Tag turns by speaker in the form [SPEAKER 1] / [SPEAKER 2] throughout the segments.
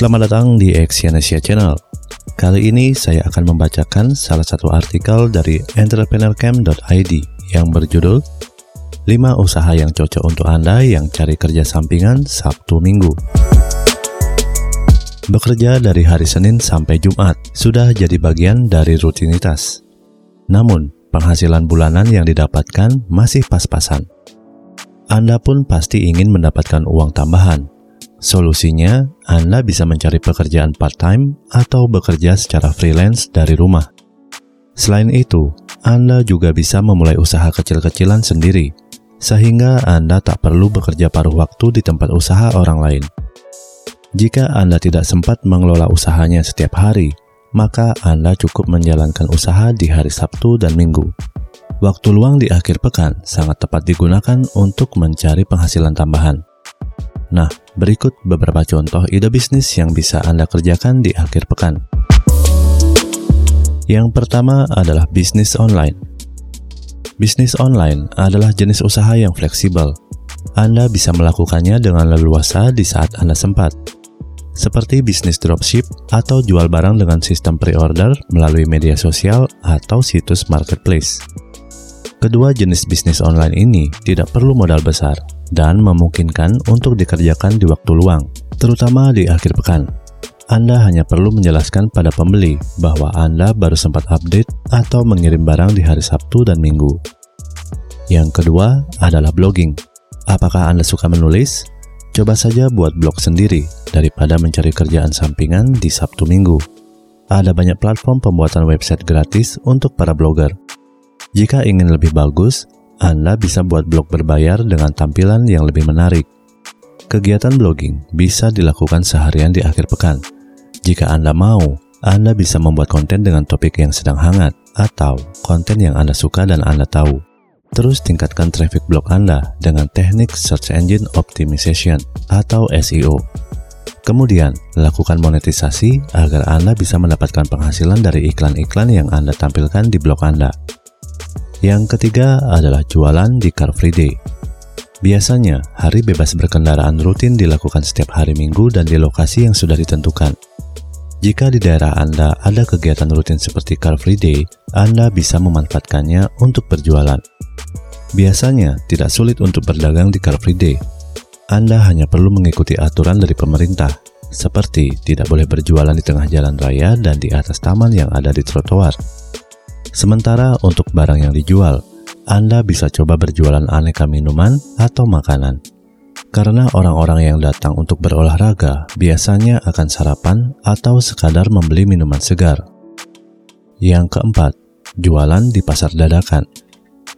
[SPEAKER 1] Selamat datang di Exyonesia Channel. Kali ini saya akan membacakan salah satu artikel dari entrepreneurcamp.id yang berjudul 5 usaha yang cocok untuk Anda yang cari kerja sampingan Sabtu Minggu. Bekerja dari hari Senin sampai Jumat sudah jadi bagian dari rutinitas. Namun, penghasilan bulanan yang didapatkan masih pas-pasan. Anda pun pasti ingin mendapatkan uang tambahan. Solusinya, Anda bisa mencari pekerjaan part-time atau bekerja secara freelance dari rumah. Selain itu, Anda juga bisa memulai usaha kecil-kecilan sendiri, sehingga Anda tak perlu bekerja paruh waktu di tempat usaha orang lain. Jika Anda tidak sempat mengelola usahanya setiap hari, maka Anda cukup menjalankan usaha di hari Sabtu dan Minggu. Waktu luang di akhir pekan sangat tepat digunakan untuk mencari penghasilan tambahan. Nah, berikut beberapa contoh ide bisnis yang bisa Anda kerjakan di akhir pekan. Yang pertama adalah bisnis online. Bisnis online adalah jenis usaha yang fleksibel. Anda bisa melakukannya dengan leluasa di saat Anda sempat, seperti bisnis dropship atau jual barang dengan sistem pre-order melalui media sosial atau situs marketplace. Kedua jenis bisnis online ini tidak perlu modal besar dan memungkinkan untuk dikerjakan di waktu luang, terutama di akhir pekan. Anda hanya perlu menjelaskan pada pembeli bahwa Anda baru sempat update atau mengirim barang di hari Sabtu dan Minggu. Yang kedua adalah blogging. Apakah Anda suka menulis? Coba saja buat blog sendiri daripada mencari kerjaan sampingan di Sabtu Minggu. Ada banyak platform pembuatan website gratis untuk para blogger jika ingin lebih bagus, Anda bisa buat blog berbayar dengan tampilan yang lebih menarik. Kegiatan blogging bisa dilakukan seharian di akhir pekan. Jika Anda mau, Anda bisa membuat konten dengan topik yang sedang hangat atau konten yang Anda suka dan Anda tahu. Terus tingkatkan traffic blog Anda dengan teknik Search Engine Optimization atau SEO. Kemudian, lakukan monetisasi agar Anda bisa mendapatkan penghasilan dari iklan-iklan yang Anda tampilkan di blog Anda. Yang ketiga adalah jualan di Car Free Day. Biasanya, hari bebas berkendaraan rutin dilakukan setiap hari Minggu dan di lokasi yang sudah ditentukan. Jika di daerah Anda ada kegiatan rutin seperti Car Free Day, Anda bisa memanfaatkannya untuk berjualan. Biasanya, tidak sulit untuk berdagang di Car Free Day. Anda hanya perlu mengikuti aturan dari pemerintah, seperti tidak boleh berjualan di tengah jalan raya dan di atas taman yang ada di trotoar. Sementara untuk barang yang dijual, Anda bisa coba berjualan aneka minuman atau makanan. Karena orang-orang yang datang untuk berolahraga biasanya akan sarapan atau sekadar membeli minuman segar. Yang keempat, jualan di pasar dadakan.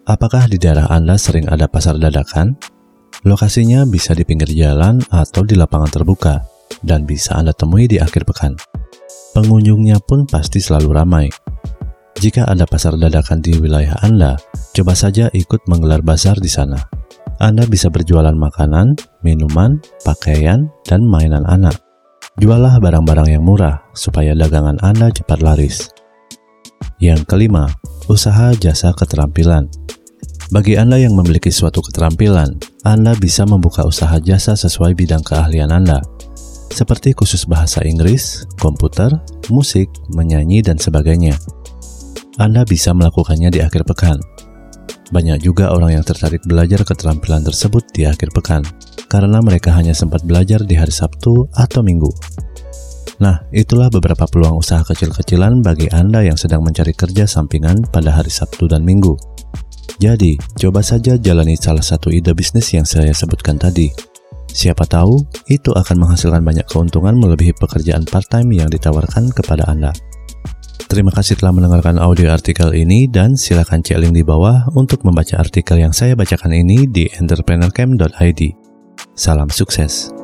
[SPEAKER 1] Apakah di daerah Anda sering ada pasar dadakan? Lokasinya bisa di pinggir jalan atau di lapangan terbuka, dan bisa Anda temui di akhir pekan. Pengunjungnya pun pasti selalu ramai, jika ada pasar dadakan di wilayah Anda, coba saja ikut menggelar bazar di sana. Anda bisa berjualan makanan, minuman, pakaian, dan mainan anak. Jualah barang-barang yang murah supaya dagangan Anda cepat laris. Yang kelima, usaha jasa keterampilan. Bagi Anda yang memiliki suatu keterampilan, Anda bisa membuka usaha jasa sesuai bidang keahlian Anda, seperti khusus bahasa Inggris, komputer, musik, menyanyi, dan sebagainya. Anda bisa melakukannya di akhir pekan. Banyak juga orang yang tertarik belajar keterampilan tersebut di akhir pekan, karena mereka hanya sempat belajar di hari Sabtu atau Minggu. Nah, itulah beberapa peluang usaha kecil-kecilan bagi Anda yang sedang mencari kerja sampingan pada hari Sabtu dan Minggu. Jadi, coba saja jalani salah satu ide bisnis yang saya sebutkan tadi. Siapa tahu, itu akan menghasilkan banyak keuntungan melebihi pekerjaan part-time yang ditawarkan kepada Anda. Terima kasih telah mendengarkan audio artikel ini dan silakan cek link di bawah untuk membaca artikel yang saya bacakan ini di entrepreneurcamp.id. Salam sukses.